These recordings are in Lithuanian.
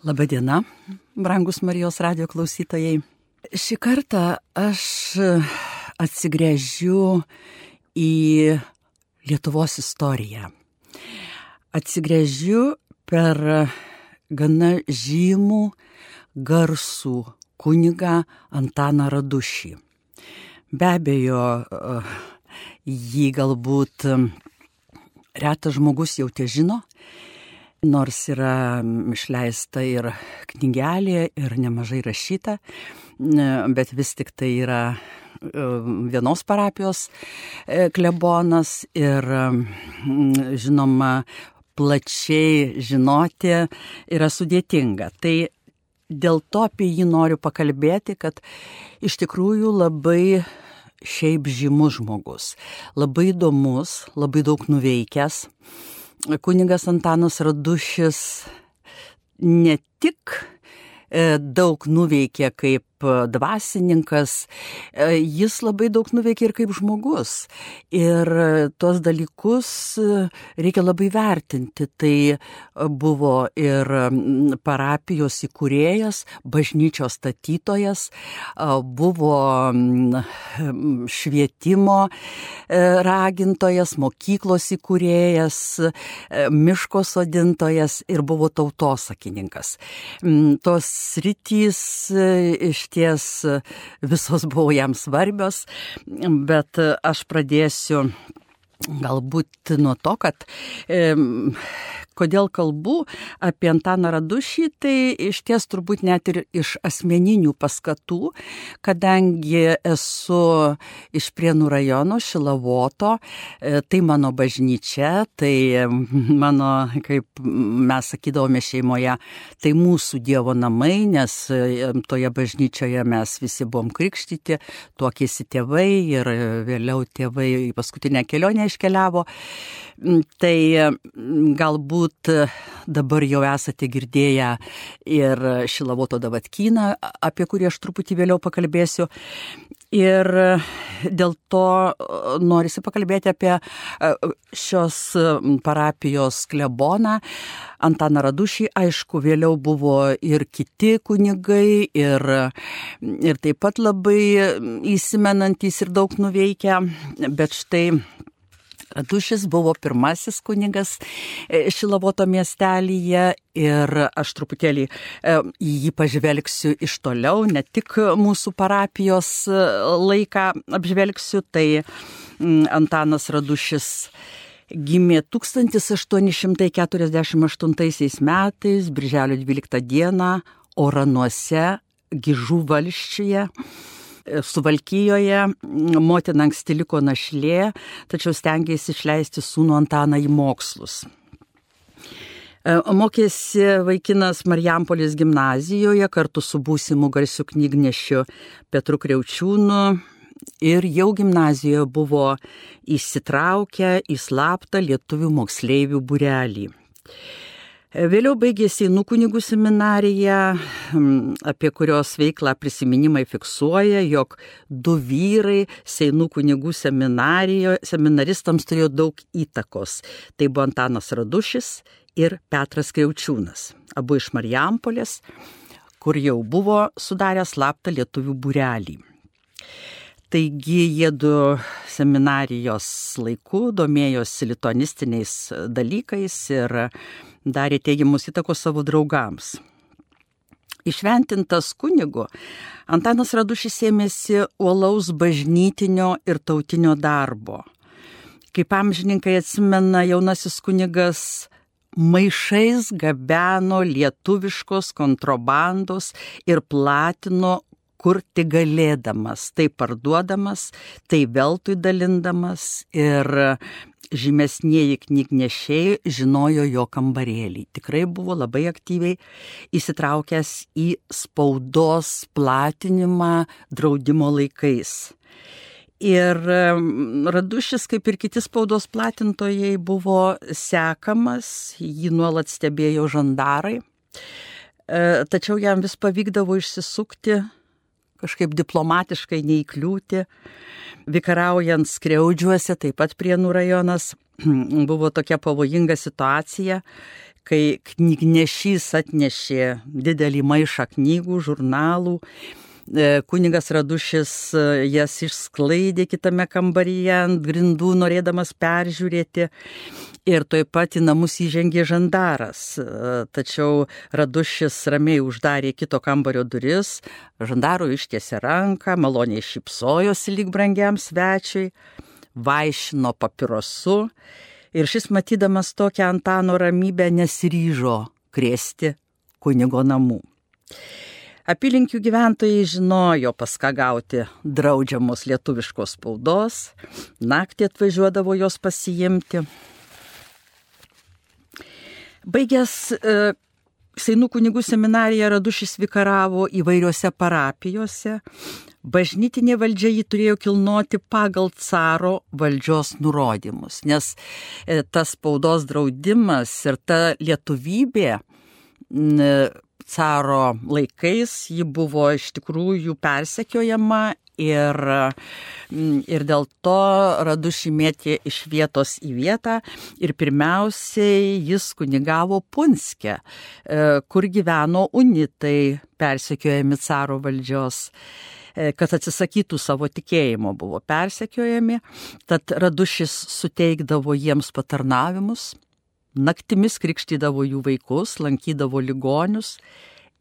Labadiena, brangus Marijos radio klausytojai. Šį kartą aš atsigręžiu į Lietuvos istoriją. Atsigręžiu per gana žymų, garsų kunigą Antaną Radušį. Be abejo, jį galbūt retas žmogus jau te žino, nors yra išleista ir knygelė, ir nemažai rašyta, bet vis tik tai yra vienos parapijos klebonas ir žinoma, plačiai žinoti yra sudėtinga. Tai dėl to apie jį noriu pakalbėti, kad iš tikrųjų labai šiaip žymus žmogus, labai įdomus, labai daug nuveikęs kunigas Antanas Radušis ne tik daug nuveikė kaip dvasininkas, jis labai daug nuveikė ir kaip žmogus. Ir tuos dalykus reikia labai vertinti. Tai buvo ir parapijos įkūrėjas, bažnyčios statytojas, buvo švietimo ragintojas, mokyklos įkūrėjas, miško sodintojas ir buvo tautosakininkas. Tos sritys iš ties visos buvo jam svarbios, bet aš pradėsiu galbūt nuo to, kad e, kodėl kalbu apie Antaną Radušį, tai iš ties turbūt net ir iš asmeninių paskatų, kadangi esu iš Prienų rajono Šilavoto, e, tai mano bažnyčia, tai mano, kaip mes sakydavome šeimoje, tai mūsų Dievo namai, nes toje bažnyčioje mes visi buvom krikštyti, tuokėsi tėvai ir vėliau tėvai į paskutinę kelionę iškeliavo. Tai galbūt dabar jau esate girdėję ir Šilavoto Davatkyną, apie kurį aš truputį vėliau pakalbėsiu. Ir dėl to norisi pakalbėti apie šios parapijos kleboną Antaną Radušį. Aišku, vėliau buvo ir kiti kunigai, ir, ir taip pat labai įsimenantys ir daug nuveikę, bet štai Radušis buvo pirmasis kunigas Šilavoto miestelyje ir aš truputėlį į jį pažvelgsiu iš toliau, ne tik mūsų parapijos laiką apžvelgsiu, tai Antanas Radušis gimė 1848 metais, birželio 12 dieną, Oranuose, Gižų valščiuje. Suvalkyjoje motina anksti liko našlė, tačiau stengiasi išleisti sūnų Antaną į mokslus. Mokėsi vaikinas Marijampolės gimnazijoje kartu su būsimu garsiu knygnešiu Petru Kreučiūnu ir jau gimnazijoje buvo įsitraukę į slaptą lietuvių moksleivių burelį. Vėliau baigė Seinų kunigų seminariją, apie kurios veiklą prisiminimai fiksuoja, jog du vyrai Seinų kunigų seminaristams turėjo daug įtakos. Tai buvo Antanas Radušis ir Petras Kriaučiūnas, abu iš Marijampolės, kur jau buvo sudarę slaptą lietuvių būrelį. Taigi jie du seminarijos laiku domėjosi litonistiniais dalykais ir darė teigiamus įtakos savo draugams. Išventintas kunigu, Antanas Radušis ėmėsi uolaus bažnytinio ir tautinio darbo. Kaip amžininkai atsimena, jaunasis kunigas maišais gabeno lietuviškos kontrabandos ir platino kur tik galėdamas, tai parduodamas, tai veltui dalindamas ir žymesnieji knygnešiai žinojo jo kambarėlį. Tikrai buvo labai aktyviai įsitraukęs į spaudos platinimą draudimo laikais. Ir Radušis, kaip ir kiti spaudos platintojai, buvo sekamas, jį nuolat stebėjo žandarai, tačiau jam vis pavykdavo išsisukti kažkaip diplomatiškai neįkliūti. Vikaraujant skriaudžiuose, taip pat Prienų rajonas, buvo tokia pavojinga situacija, kai knygnešys atnešė didelį maišą knygų, žurnalų, kunigas Radušis e, jas išsklaidė kitame kambaryje ant grindų, norėdamas peržiūrėti. Ir toj pat į namus įžengė žandaras. E, tačiau Radušis ramiai uždarė kito kambario duris, žandaro ištiesė ranką, maloniai šypsojosi lyg brangiam svečiui, vaišino papirosu ir šis matydamas tokią Antano ramybę nesiryžo krėsti kunigo namų. Apylinkių gyventojai žinojo, pas ką gauti draudžiamos lietuviškos spaudos, naktį atvažiuodavo jos pasijimti. Baigęs e, Seinų kunigų seminariją Radušis vikaravo įvairiose parapijose, bažnytinė valdžia jį turėjo kilnoti pagal caro valdžios nurodymus, nes e, tas spaudos draudimas ir ta lietuvybė caro laikais ji buvo iš tikrųjų persekiojama ir, mm, ir dėl to Radušį mėtė iš vietos į vietą. Ir pirmiausiai jis kunigavo Punske, e, kur gyveno unitai persekiojami caro valdžios e, kad atsisakytų savo tikėjimo buvo persekiojami, tad Radušis suteikdavo jiems patarnavimus, naktimis krikštydavo jų vaikus, lankydavo ligonius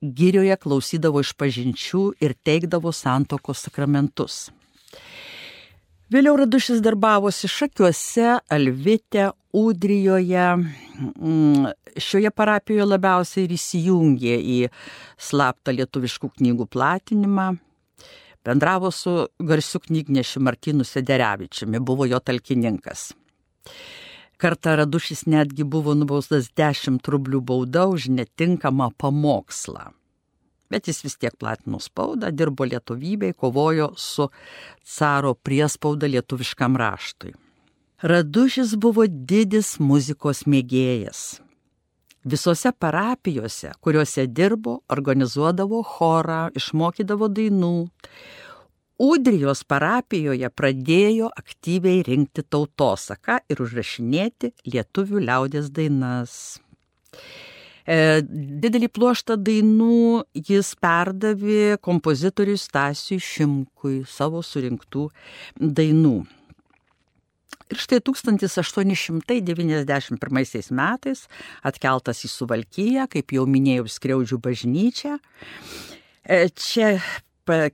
girioje klausydavo išpažinčių ir teikdavo santokos sakramentus. Vėliau Radušis darbavosi Šakiuose, Alvite, Udrijoje. Mm, šioje parapijoje labiausiai ir įsijungė į slaptą lietuviškų knygų platinimą. Bendravo su garsiu knygnešiu Martinu Sederevičiumi, buvo jo talkininkas. Kartą Radušis netgi buvo nubaustas 10 rublių bauda už netinkamą pamokslą. Bet jis vis tiek platino spaudą, dirbo lietuvybei, kovojo su caro priespauda lietuviškam raštui. Radušis buvo didis muzikos mėgėjas. Visose parapijose, kuriuose dirbo, organizuodavo chorą, išmokydavo dainų, Udrijos parapijoje pradėjo aktyviai rinkti tautosaką ir užrašinėti lietuvių liaudės dainas. E, didelį pluoštą dainų jis perdavė kompozitoriui Stasiui Šimkui savo surinktų dainų. Ir štai 1891 metais atkeltas į Suvalkyją, kaip jau minėjau, Skriaudžių bažnyčią. E, čia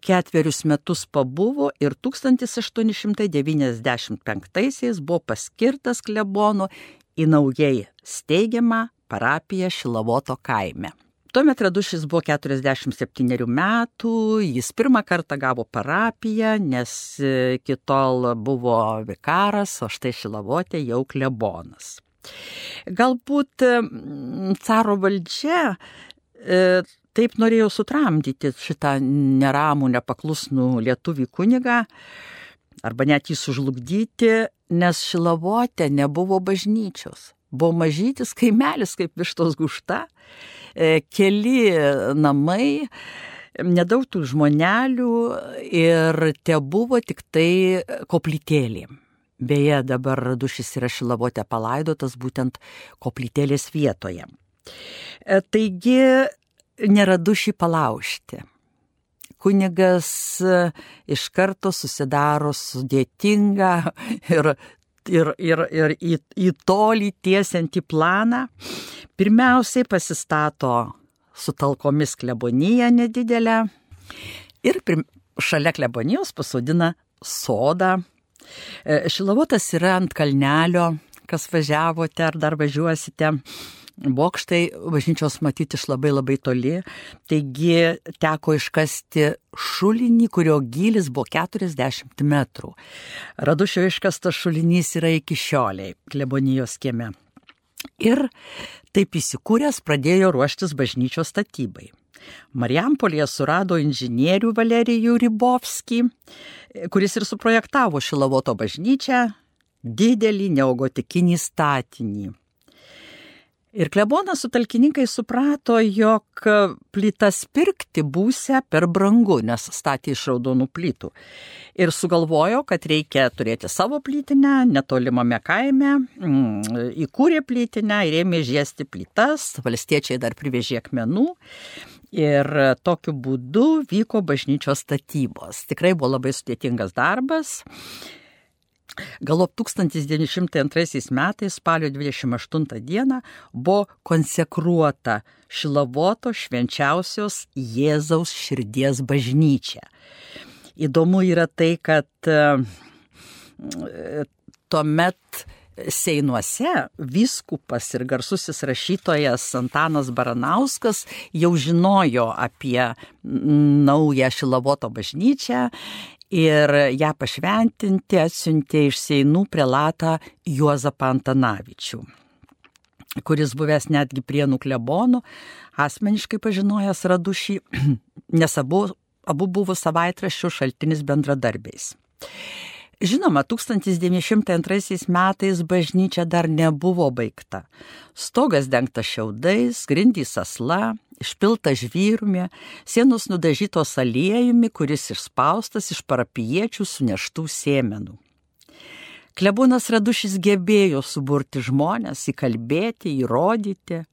ketverius metus pabuvo ir 1895 buvo paskirtas klebonu į naujai steigiamą parapiją Šilavoto kaime. Tuomet Radušis buvo 47 metų, jis pirmą kartą gavo parapiją, nes kitol buvo vikaras, o štai Šilavotė jau klebonas. Galbūt caro valdžia e, taip norėjau sutramdyti šitą neramų, nepaklusnų lietuvį kunigą, arba net jį sužlugdyti, nes šilavotė nebuvo bažnyčios. Buvo mažytis kaimelis kaip vištos gušta, e, keli namai, nedaug tų žmonelių ir te buvo tik tai koplytėlė. Beje, dabar Radušis yra šilavotė palaidotas būtent koplytėlės vietoje. E, taigi neradu šį palaužti. Kunigas e, iš karto susidaro sudėtingą ir, ir, ir, ir į, į tolį tiesiantį planą. Pirmiausiai pasistato su talkomis kleboniją nedidelę ir prim, šalia klebonijos pasodina sodą. E, Šilavotas yra ant kalnelio, kas važiavote ar dar važiuosite bokštai bažnyčios matyti iš labai labai toli, taigi teko iškasti šulinį, kurio gilis buvo 40 metrų. Radušio iškastas šulinys yra iki šioliai klebonijos kieme. Ir taip įsikūręs pradėjo ruoštis bažnyčios statybai. Marijampolėje surado inžinierių Valerijų Rybovskį, kuris ir suprojektavo Šilavoto bažnyčią, didelį neogotikinį statinį. Ir klebonas su talkininkai suprato, jog plytas pirkti būsia per brangu, nes statė iš raudonų plytų. Ir sugalvojo, kad reikia turėti savo plytinę, netolimame kaime, mm, įkūrė plytinę ir ėmė žiesti plytas, valstiečiai dar privežė akmenų. Ir tokiu būdu vyko bažnyčios statybos. Tikrai buvo labai sudėtingas darbas. Galop 1902 metais spalio 28 dieną buvo konsekruota Šilavoto švenčiausios Jėzaus širdies bažnyčia. Įdomu yra tai, kad e, tuomet Seinuose vyskupas ir garsusis rašytojas Antanas Baranauskas jau žinojo apie naują Šilavoto bažnyčią ir ją pašventinti atsiuntė iš Seinų prelatą Juozapą Antanavičių kuris buvęs netgi prienų klebonų, asmeniškai pažinojęs Radušį, nes abu, abu buvo savaitraščių šaltinis bendradarbiais. Žinoma, 1902 metais bažnyčia dar nebuvo baigta. Stogas dengtas šiaudais, grindys asla, išpilta žvyrumi, sienos nudažytos aliejumi, kuris išspaustas iš parapiečių suneštų sėmenų. Klebūnas Radušis gebėjo suburti žmonės, įkalbėti, įrodyti.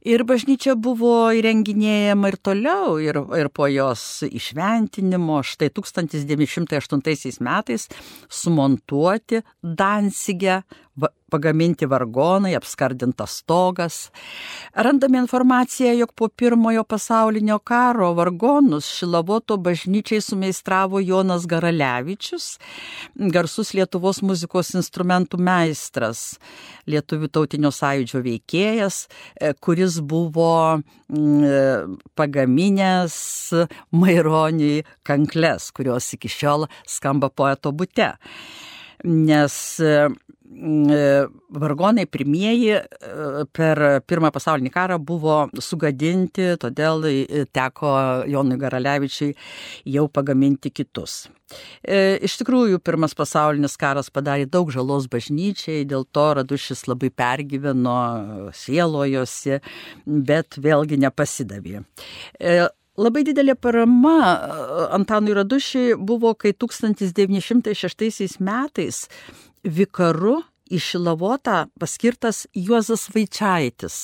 Ir bažnyčia buvo įrenginėjama ir toliau, ir, ir po jos išventinimo. Štai 1908 metais sumontuoti Dansigę pagaminti vargonai, apskardintas stogas. Randame informaciją, jog po pirmojo pasaulinio karo vargonus Šilavoto bažnyčiai sumeistravo Jonas Garalevičius, garsus Lietuvos muzikos instrumentų meistras, Lietuvių tautinio sąjūdžio veikėjas, e, kuris buvo mm, pagaminęs Maironiui kankles, kurios iki šiol skamba poeto bute nes E, vargonai pirmieji e, per pirmą pasaulinį karą buvo sugadinti, todėl e, teko Jonui Garalevičiui jau pagaminti kitus. Iš tikrųjų, pirmas pasaulinis karas padarė daug žalos bažnyčiai, dėl to Radušis labai pergyveno, sielojosi, bet vėlgi nepasidavė. Labai didelė parama Antanui Radušiui buvo, kai 1906 metais vikaru į Šilavotą paskirtas Juozas Vaičiaitis.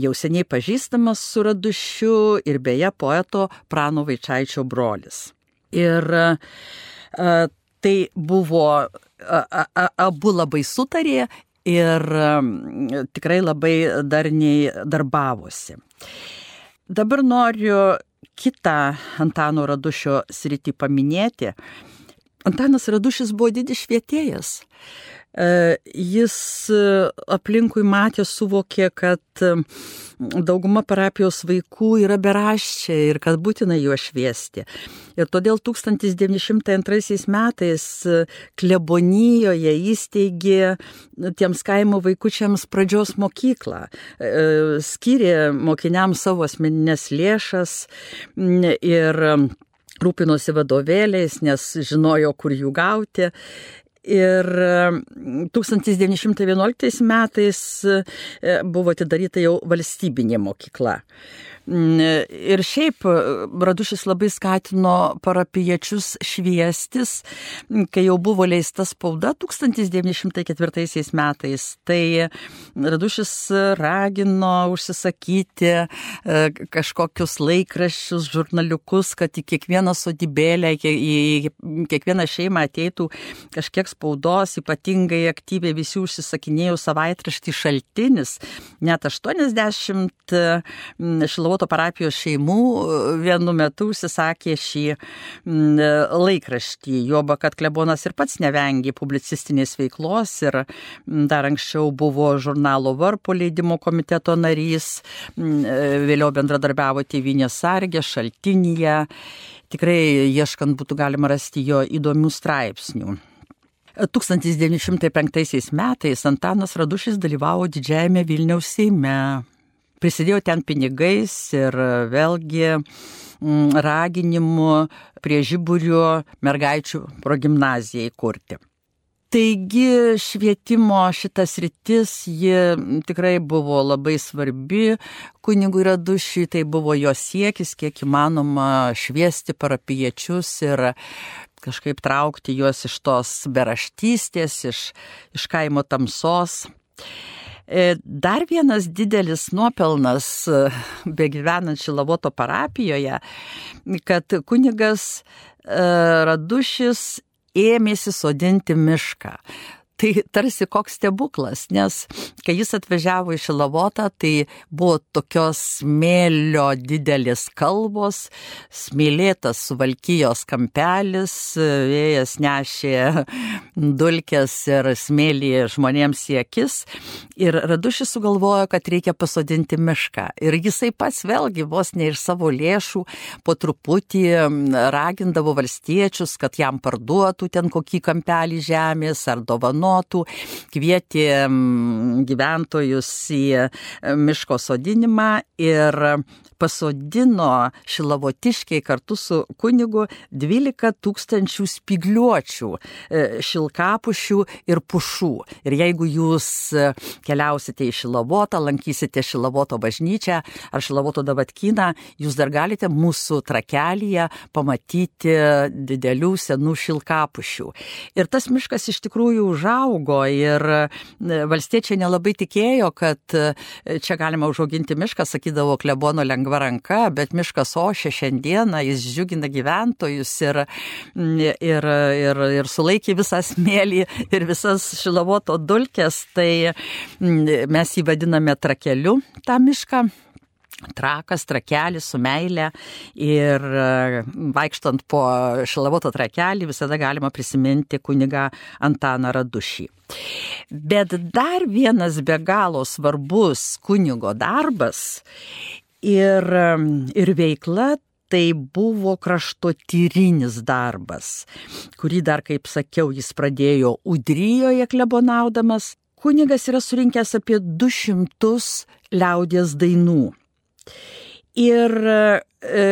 Jau seniai pažįstamas su Radušiu ir beje poeto Prano Vaičiaičio brolis. Ir a, tai buvo, a, a, abu labai sutarė ir a, tikrai labai darniai darbavosi. Dabar noriu kitą Antano Radušio sritį paminėti. Antanas Radušis buvo didis švietėjas. E, jis e, aplinkui matė, suvokė, kad e, dauguma parapijos vaikų yra beraščiai ir kad būtina juos šviesti. Ir todėl 1902 metais klebonijoje įsteigė tiems kaimo vaikučiams pradžios mokyklą, skyrė mokiniams savo asmeninės lėšas ir rūpinosi vadovėliais, nes žinojo, kur jų gauti. Ir 1911 metais buvo atidaryta jau valstybinė mokykla. Ir šiaip Radušis labai skatino parapiečius šviestis, kai jau buvo leista spauda 1904 metais. Tai Radušis ragino užsisakyti e, kažkokius laikraščius, žurnaliukus, kad į kiekvieną sodybėlę, į kiekvieną šeimą ateitų kažkiek spaudos, ypatingai aktyviai visi užsisakinėjo savaitraštį šaltinis, net 80 šilavo Devoto parapijos šeimų e, vienu metu užsisakė šį laikraštį. Joba, kad klebonas ir pats nevengė publicistinės veiklos ir dar anksčiau buvo žurnalo Varpo leidimo komiteto narys, e, vėliau bendradarbiavo Tėvinės sargė, šaltinyje. Tikrai ieškant būtų galima rasti jo įdomių straipsnių. 1905 metais Antanas Radušis dalyvavo didžiajame Vilniaus Seime prisidėjo ten pinigais ir vėlgi mm, raginimu prie žiburio mergaičių progymnaziją įkurti. Taigi švietimo šitas rytis, ji tikrai buvo labai svarbi kunigui Radušiui, tai buvo jo siekis, kiek įmanoma šviesti parapiečius ir kažkaip traukti juos iš tos beraštystės, iš, iš kaimo tamsos. E, dar vienas didelis nuopelnas e, begyvenant Šilavoto parapijoje, kad kunigas e, Radušis ėmėsi sodinti mišką. Tai tarsi koks stebuklas, nes kai jis atvažiavo į Šilavotą, tai buvo tokios smėlio didelės kalbos, smėlėtas suvalkyjos kampelis, vėjas nešė dulkės ir smėlį žmonėms į akis. Ir Radušis sugalvojo, kad reikia pasodinti mišką. Ir jisai pats vėlgi vos ne iš savo lėšų po truputį ragindavo valstiečius, kad jam parduotų ten kokį kampelį žemės ar dovanų dovanotų, kvietė gyventojus į e, miško sodinimą ir pasodino šilavotiškiai kartu su kunigu 12 tūkstančių spigliuočių, e, šilkapušių ir pušų. Ir jeigu jūs e, keliausite į Šilavotą, lankysite Šilavoto bažnyčią ar Šilavoto davatkyną, jūs dar galite mūsų trakelyje pamatyti didelių senų šilkapušių. Ir tas miškas iš tikrųjų užaugo ir e, valstiečiai nelabai tikėjo, kad čia galima užauginti mišką, sakydavo klebono lengvai lengva ranka, bet miškas ošia šiandieną, jis džiugina gyventojus ir, ir, ir, ir sulaikė visą smėlį ir visas šilavoto dulkės, tai mes jį vadiname trakeliu tą mišką trakas, trakelis su meile ir vaikštant po šilavoto trakelį visada galima prisiminti kuniga Antaną Radušį. Bet dar vienas be galo svarbus kunigo darbas ir, ir veikla tai buvo kraštotyrinis darbas, kurį dar, kaip sakiau, jis pradėjo Udryjoje klebonaudamas. Kunigas yra surinkęs apie 200 liaudės dainų. Ir e,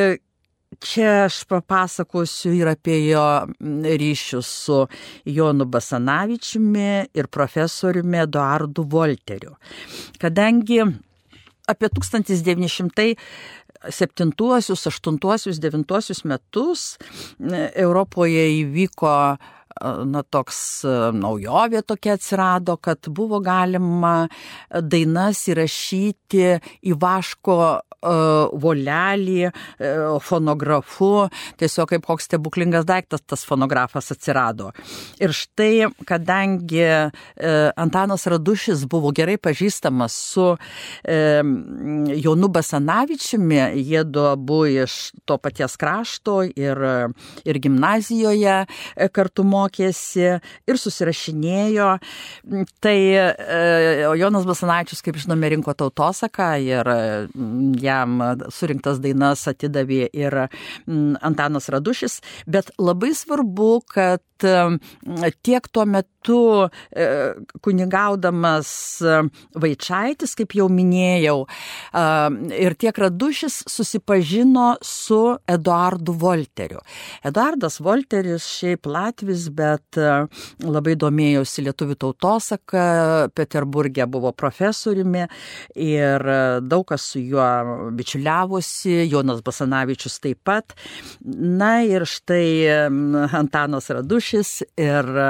čia aš papasakosiu ir apie jo ryšius su Jonu Basanavičiumi ir profesoriumi Eduardu Volteriu. Kadangi apie 1900 septintuosius, aštuntuosius, devintuosius metus Europoje įvyko na, toks naujovė tokia atsirado, kad buvo galima dainas įrašyti į vaško volelį, fonografu, tiesiog kaip koks stebuklingas daiktas tas fonografas atsirado. Ir štai, kadangi Antanas Radušis buvo gerai pažįstamas su Jonu Basanavičiumi, jie du abu iš to paties krašto ir, ir gimnazijoje kartu mokėsi ir susirašinėjo, tai Jonas Basanavičius, kaip žinome, rinko tautosaką ir jam surinktas dainas atidavė ir mm, Antanas Radušis, bet labai svarbu, kad tiek tuo metu e, kunigaudamas Vaičiaitis, kaip jau minėjau, ir tiek Radušis susipažino su Eduardu Volteriu. Eduardas Volteris šiaip Latvis, bet e, labai domėjosi lietuvių tautosaka, Peterburgė buvo profesoriumi ir e, daug kas su juo bičiuliavosi, Jonas Basanavičius taip pat. Na ir štai Antanas Radušis ir e,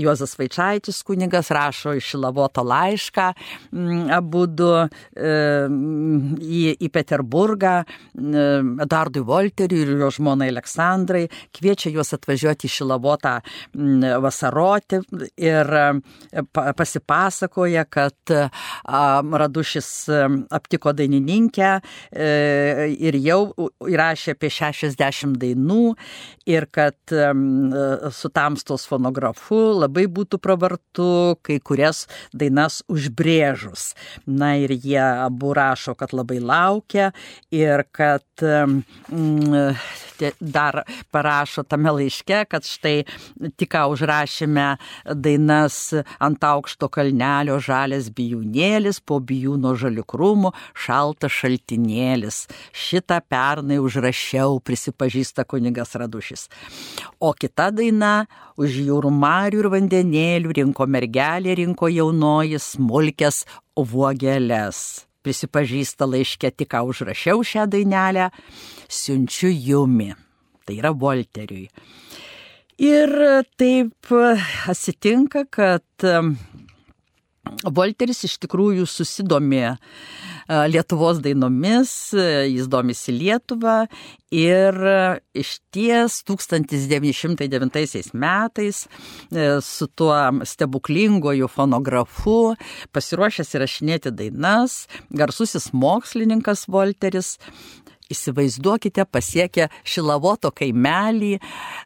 Juozas Vaičaitis kunigas rašo iš Lavoto laišką abu du į, į Peterburgą Dardui Volteriui ir jo žmonai Aleksandrai, kviečia juos atvažiuoti į Šilavotą vasaroti ir e, pasipasakoja, kad Radušis aptiko dainininkę e, ir jau įrašė apie 60 dainų ir kad su tamstos fonografu labai būtų pravartu kai kurias dainas užbrėžus. Na ir jie abu rašo, kad labai laukia ir kad dar parašo tame laiške, kad štai tik ką užrašėme dainas ant aukšto kalnelio žalės bijūnėlis, po bijūno žalių krūmų, šaltas šaltinėlis. Šitą pernai užrašiau, prisipažįsta kunigas Radušis. O kita daina už jūrų marių ir vandenėlių rinko mergelė, rinko jaunoji smulkės vuogelės. Prisipažįsta laiškė, tik ką užrašiau šią dainelę, siunčiu jumi. Tai yra Volteriui. Ir taip atsitinka, kad Volteris iš tikrųjų susidomė Lietuvos dainomis, jis domisi Lietuvą ir iš ties 1909 metais su tuo stebuklingoju fonografu pasiruošęs įrašinėti dainas, garsusis mokslininkas Volteris Įsivaizduokite, pasiekia Šilavoto kaimelį,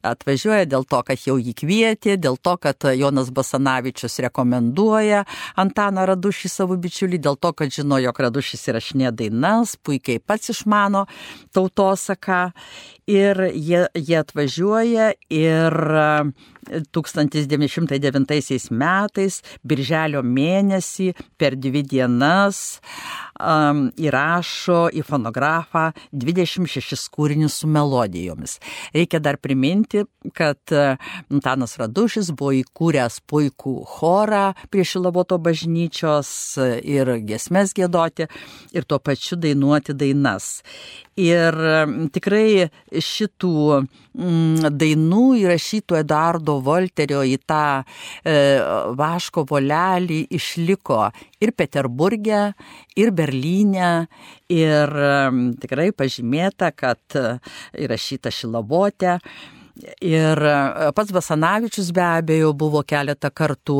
atvažiuoja dėl to, kad jau jį kvietė, dėl to, kad Jonas Basanavičius rekomenduoja Antaną Radušį savo bičiulį, dėl to, kad žino, jog Radušis įrašinė dainas, puikiai pats išmano tautosaką. Ir jie, jie atvažiuoja ir 1909 metais, birželio mėnesį, per dvi dienas um, įrašo į fonografą 26 kūrinius su melodijomis. Reikia dar priminti, kad Antanas Radušis buvo įkūręs puikų chorą prie Šilavoto bažnyčios ir gesmes gėdoti ir tuo pačiu dainuoti dainas. Ir tikrai šitų dainų įrašytų Eduardo Volterio į tą e, vaško volelį išliko ir Peterburgė, ir Berlyne, ir tikrai pažymėta, kad įrašyta Šilavote. Ir pats Basanavičius be abejo buvo keletą kartų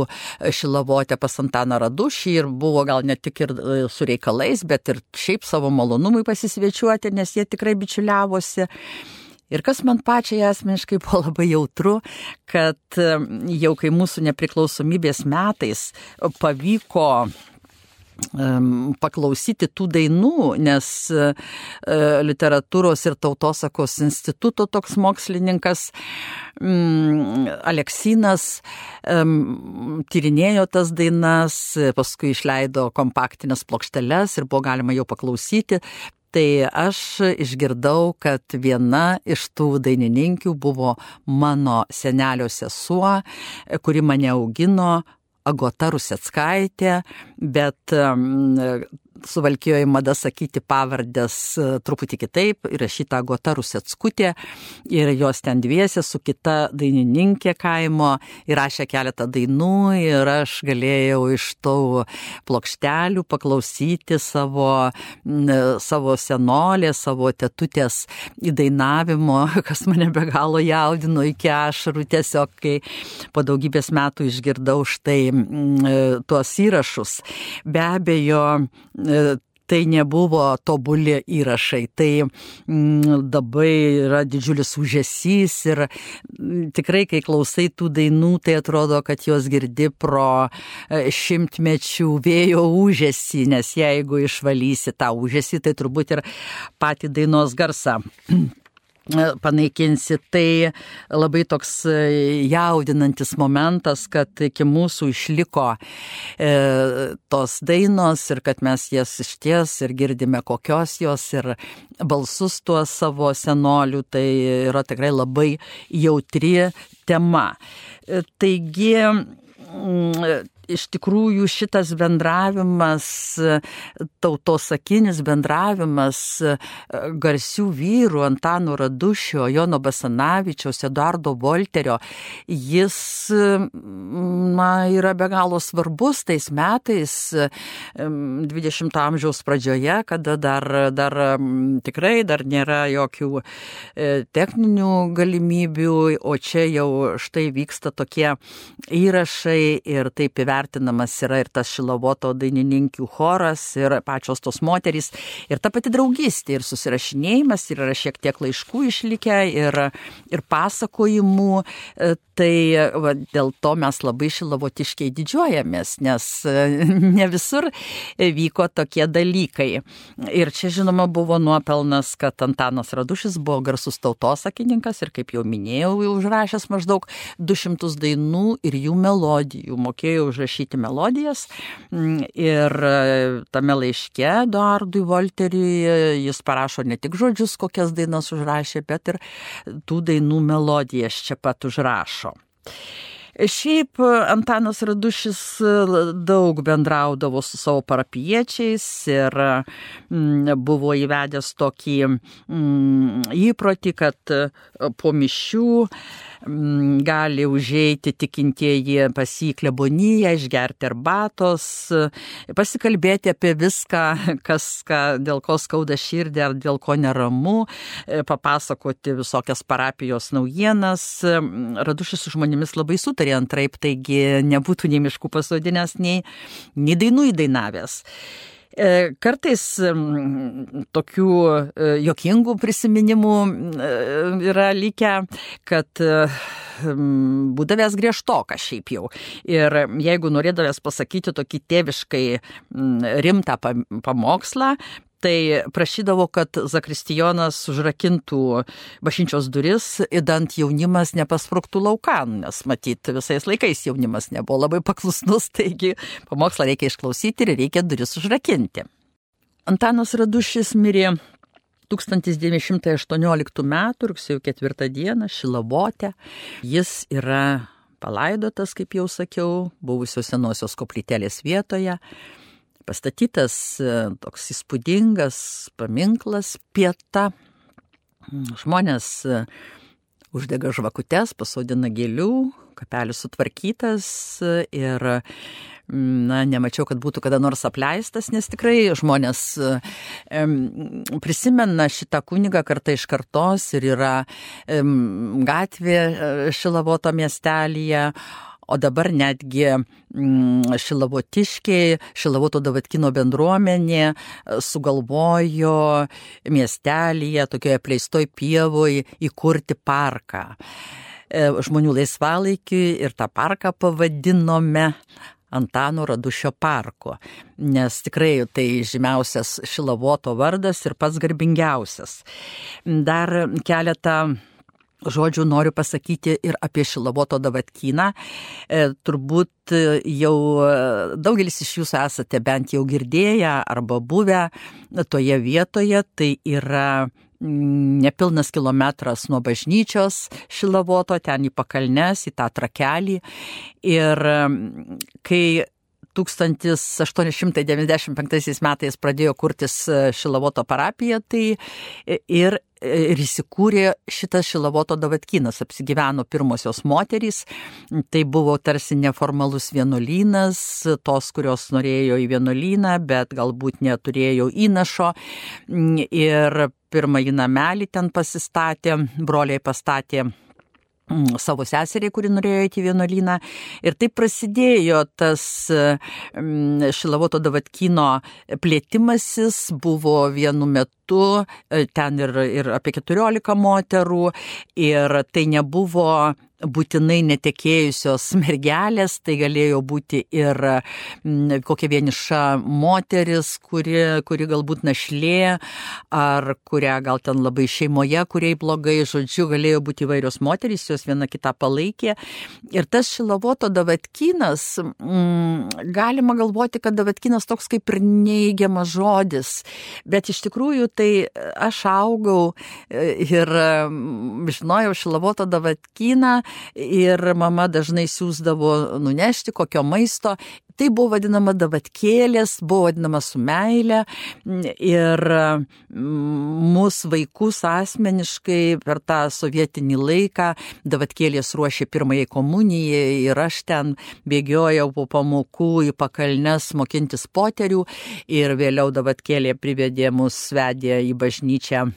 šilavotę pas Antaną Radušį ir buvo gal ne tik ir su reikalais, bet ir šiaip savo malonumui pasisvečiuoti, nes jie tikrai bičiuliavosi. Ir kas man pačiai asmeniškai buvo labai jautru, kad jau kai mūsų nepriklausomybės metais pavyko paklausyti tų dainų, nes e, literatūros ir tautosakos instituto toks mokslininkas Aleksinas tyrinėjo tas dainas, paskui išleido kompaktinės plokšteles ir buvo galima jau paklausyti. Tai aš išgirdau, kad viena iš tų dainininkių buvo mano senelio sesuo, kuri mane augino, Agota Ruseckaitė, bet suvalkijoje mada sakyti pavardės e, truputį kitaip, įrašyta Gota Rusetskutė ir jos ten dviesė su kita dainininkė kaimo įrašė keletą dainų ir aš galėjau iš tų plokštelių paklausyti savo, savo senolės, savo tetutės įdainavimo, kas mane be galo jaudino iki ašarų tiesiog, kai po daugybės metų išgirdau štai tuos įrašus. Be abejo, tai nebuvo tobuli įrašai, tai mm, labai yra didžiulis užėsys ir mm, tikrai, kai klausai tų dainų, tai atrodo, kad jos girdi pro e, šimtmečių vėjo užėsį, nes jeigu išvalysi tą užėsį, tai turbūt ir patį dainos garsą panaikinsi. Tai labai toks e, jaudinantis momentas, kad iki mūsų išliko e, tos dainos ir kad mes jas išties ir girdime kokios jos ir balsus tuos savo senolių, tai yra tikrai labai jautri tema. E, taigi, iš tikrųjų šitas bendravimas, tautosakinis bendravimas garsių vyrų Antano Radušio, Jono Basanavičiaus, Eduardo Volterio, jis na, yra be galo svarbus tais metais 20 amžiaus pradžioje, kada dar, dar tikrai dar nėra jokių e, techninių galimybių, o čia jau štai vyksta tokie įrašai ir taip įvertinti vertinamas yra ir tas Šilavoto dainininkių choras, ir pačios tos moterys, ir ta pati draugystė, ir susirašinėjimas, ir yra šiek tiek laiškų išlikę, ir, ir pasakojimų. E, tai va, dėl to mes labai šilavotiškiai didžiuojamės, nes e, ne visur vyko tokie dalykai. Ir čia, žinoma, buvo nuopelnas, kad Antanas Radušis buvo garsus tautosakininkas ir, kaip jau minėjau, užrašęs maždaug 200 dainų ir jų melodijų, mokėjo užrašyti rašyti melodijas. Mm, ir tame laiške Eduardui Volteriui jis parašo ne tik žodžius, kokias dainas užrašė, bet ir tų dainų melodijas čia pat užrašo. Šiaip Antanas Radušis daug bendraudavo su savo parapiečiais ir mm, buvo įvedęs tokį mm, įprotį, kad po mišių Mm, gali užeiti tikintieji pas jį kleboniją, išgerti arbatos, pasikalbėti apie viską, kas, ką, dėl ko skauda širdį ar dėl ko neramu, e, papasakoti visokias parapijos naujienas. Radušis su žmonėmis labai sutarė antraip, taigi nebūtų nei miškų pasodinęs, nei, nei dainų įdainavęs. E, kartais tokių e, jokingų prisiminimų e, yra likę, kad būdavęs griežtokas šiaip jau. Ir jeigu norėdavęs pasakyti tokį tėviškai rimtą pamokslą, tai prašydavo, kad Zakristijonas užrakintų bažnyčios duris, įdant jaunimas nepaspruktų laukan, nes matyt, visais laikais jaunimas nebuvo labai paklusnus, taigi pamokslą reikia išklausyti ir reikia duris užrakinti. Antanas Radušis mirė 1918 m. rugsėjo 4 d. Šilavote. Jis yra palaidotas, kaip jau sakiau, buvusios senosios koplytelės vietoje pastatytas e, toks įspūdingas paminklas pieta. Žmonės e, uždega žvakutes, pasodina gėlių, kapelis sutvarkytas e, ir na, nemačiau, kad būtų kada nors apleistas, nes tikrai žmonės prisimena šitą kunigą kartą iš kartos ir yra gatvė Šilavoto miestelėje, o dabar netgi mm, šilavotiškiai, šilavoto davatkino bendruomenė e, sugalvojo miestelėje, tokioje pleistoj pievoje įkurti parką e, žmonių laisvalaikiui ir tą parką pavadinome Antano Radušio parko, nes tikrai tai žymiausias Šilavoto vardas ir pats garbingiausias. Dar keletą žodžių noriu pasakyti ir apie Šilavoto davatkyną. E, turbūt jau daugelis iš jūsų esate bent jau girdėję arba buvę toje vietoje. Tai yra mm, nepilnas kilometras nuo bažnyčios Šilavoto, ten į pakalnes, į tą trakelį. Ir mm, kai 1895 metais pradėjo kurtis e, Šilavoto parapija, tai ir, ir įsikūrė šitas Šilavoto davatkinas, apsigyveno pirmosios moterys, tai buvo tarsi neformalus vienuolynas, tos, kurios norėjo į vienuolyną, bet galbūt neturėjo įnašo. Ir pirmąjį namelį ten pasistatė, broliai pastatė savo seseriai, kuri norėjo eiti į vienuolyną. Ir taip prasidėjo tas Šilavoto Davatkino plėtimasis, buvo vienu metu, e, ten ir, ir apie 14 moterų, ir tai nebuvo būtinai netekėjusios mergelės, tai galėjo būti ir mm, kokia vieniša moteris, kuri, kuri galbūt našlė, ar kurią gal ten labai šeimoje, kuriai blogai, žodžiu, galėjo būti įvairios moterys, jos viena kitą palaikė. Ir tas šilavoto davatkinas, mm, galima galvoti, kad davatkinas toks kaip ir neįgiamas žodis, bet iš tikrųjų tai aš augau e, ir mm, žinojau šilavoto davatkiną ir mama dažnai siūsdavo nunešti kokio maisto. Tai buvo vadinama davatkėlės, buvo vadinama su meilė ir mūsų vaikus asmeniškai per tą sovietinį laiką davatkėlės ruošė pirmąjį komuniją ir aš ten bėgiojau po pamokų į pakalnes mokintis poterių ir vėliau davatkėlė privedė mus, vedė į bažnyčią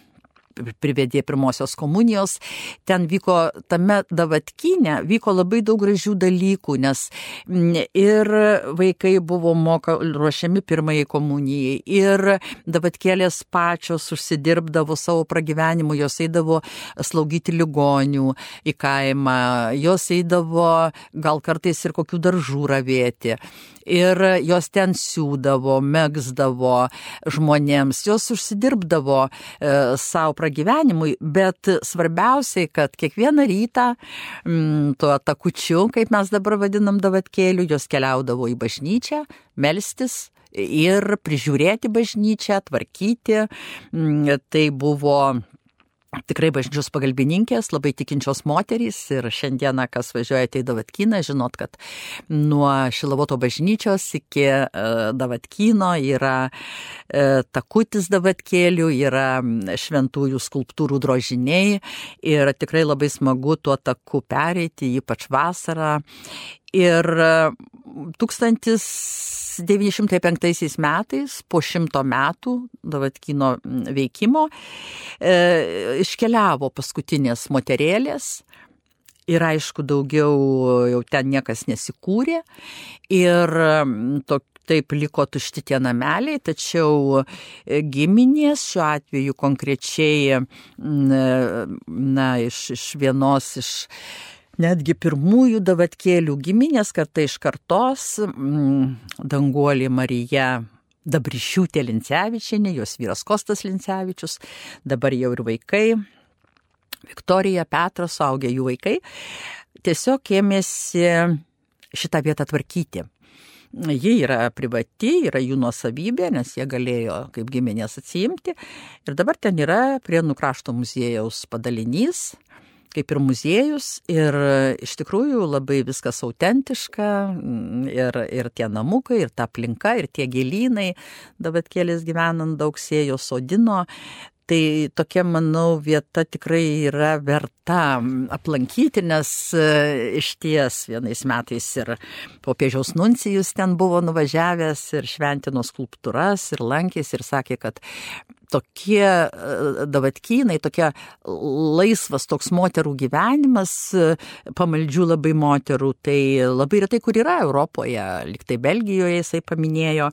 privedė pirmosios komunijos. Ten vyko tame davatkinė, vyko labai daug gražių dalykų, nes ir vaikai buvo moka, ruošiami pirmajai komunijai, ir davatkėlės pačios užsidirbdavo savo pragyvenimu, jos eidavo slaugyti ligonių į kaimą, jos eidavo gal kartais ir kokių daržų ravėti ir jos ten siūdavo, megzdavo žmonėms, jos užsidirbdavo e, savo pragyvenimui, bet svarbiausiai, kad kiekvieną rytą m, mm, tuo takučiu, kaip mes dabar vadinam davatkėliu, jos keliaudavo į bažnyčią, melstis ir prižiūrėti bažnyčią, tvarkyti. Mm, tai buvo tikrai bažnyčios pagalbininkės, labai tikinčios moterys ir šiandieną, kas važiuojate į Davatkyną, žinot, kad nuo Šilavoto bažnyčios iki uh, Davatkyno yra uh, takutis Davatkėlių, yra šventųjų skulptūrų drožiniai ir tikrai labai smagu tuo taku pereiti, ypač vasarą. Ir 1905 metais, po šimto metų Davatkino veikimo, e, iškeliavo paskutinės moterėlės. Ir aišku, daugiau jau ten niekas nesikūrė. Ir to, taip liko tušti tie nameliai, tačiau giminės šiuo atveju konkrečiai, na, iš, iš vienos iš netgi pirmųjų davatkėlių giminės kartai iš kartos, mm, danguolė Marija Dabrišiūtė Lincevičianė, jos vyras Kostas Lincevičius, dabar jau ir vaikai, Viktorija, Petras, suaugę jų vaikai, tiesiog ėmėsi šitą vietą tvarkyti. Ji yra privati, yra jų nuosavybė, nes jie galėjo kaip giminės atsiimti. Ir dabar ten yra prie Nukrašto muziejaus padalinys, kaip ir muziejus ir iš tikrųjų labai viskas autentiška mm, ir, ir tie namukai, ir ta aplinka, ir tie gėlynai, dabar kėlės gyvenant daug sėjo sodino, Tai tokia, manau, vieta tikrai yra verta aplankyti, nes e, iš ties vienais metais ir popiežiaus nuncijus ten buvo nuvažiavęs ir šventino skulptūras ir lankėsi ir sakė, kad tokie e, davatkynai, tokia laisvas toks moterų gyvenimas, e, pamaldžių labai moterų, tai labai retai kur yra Europoje, liktai Belgijoje jisai paminėjo,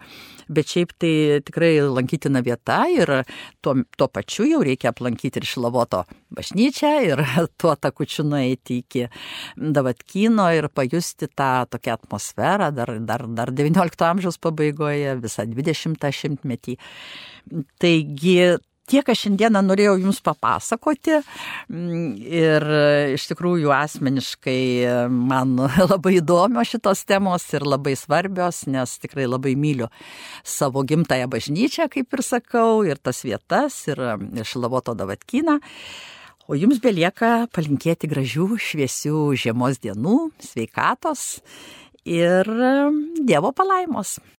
bet šiaip tai tikrai lankytina vieta ir tuo, tuo pačiu jau reikia aplankyti ir Šilavoto bažnyčią ir tuo takučiu nueiti iki Davatkyno ir pajusti tą tokią atmosferą dar, dar, dar XIX amžiaus pabaigoje, visą 20 šimtmetį. Taigi tiek aš šiandieną norėjau Jums papasakoti ir iš tikrųjų asmeniškai man labai įdomios šitos temos ir labai svarbios, nes tikrai labai myliu savo gimtają bažnyčią, kaip ir sakau, ir tas vietas, ir Šilavoto Davatkyną. O jums belieka palinkėti gražių, šviesių žiemos dienų, sveikatos ir Dievo palaimos.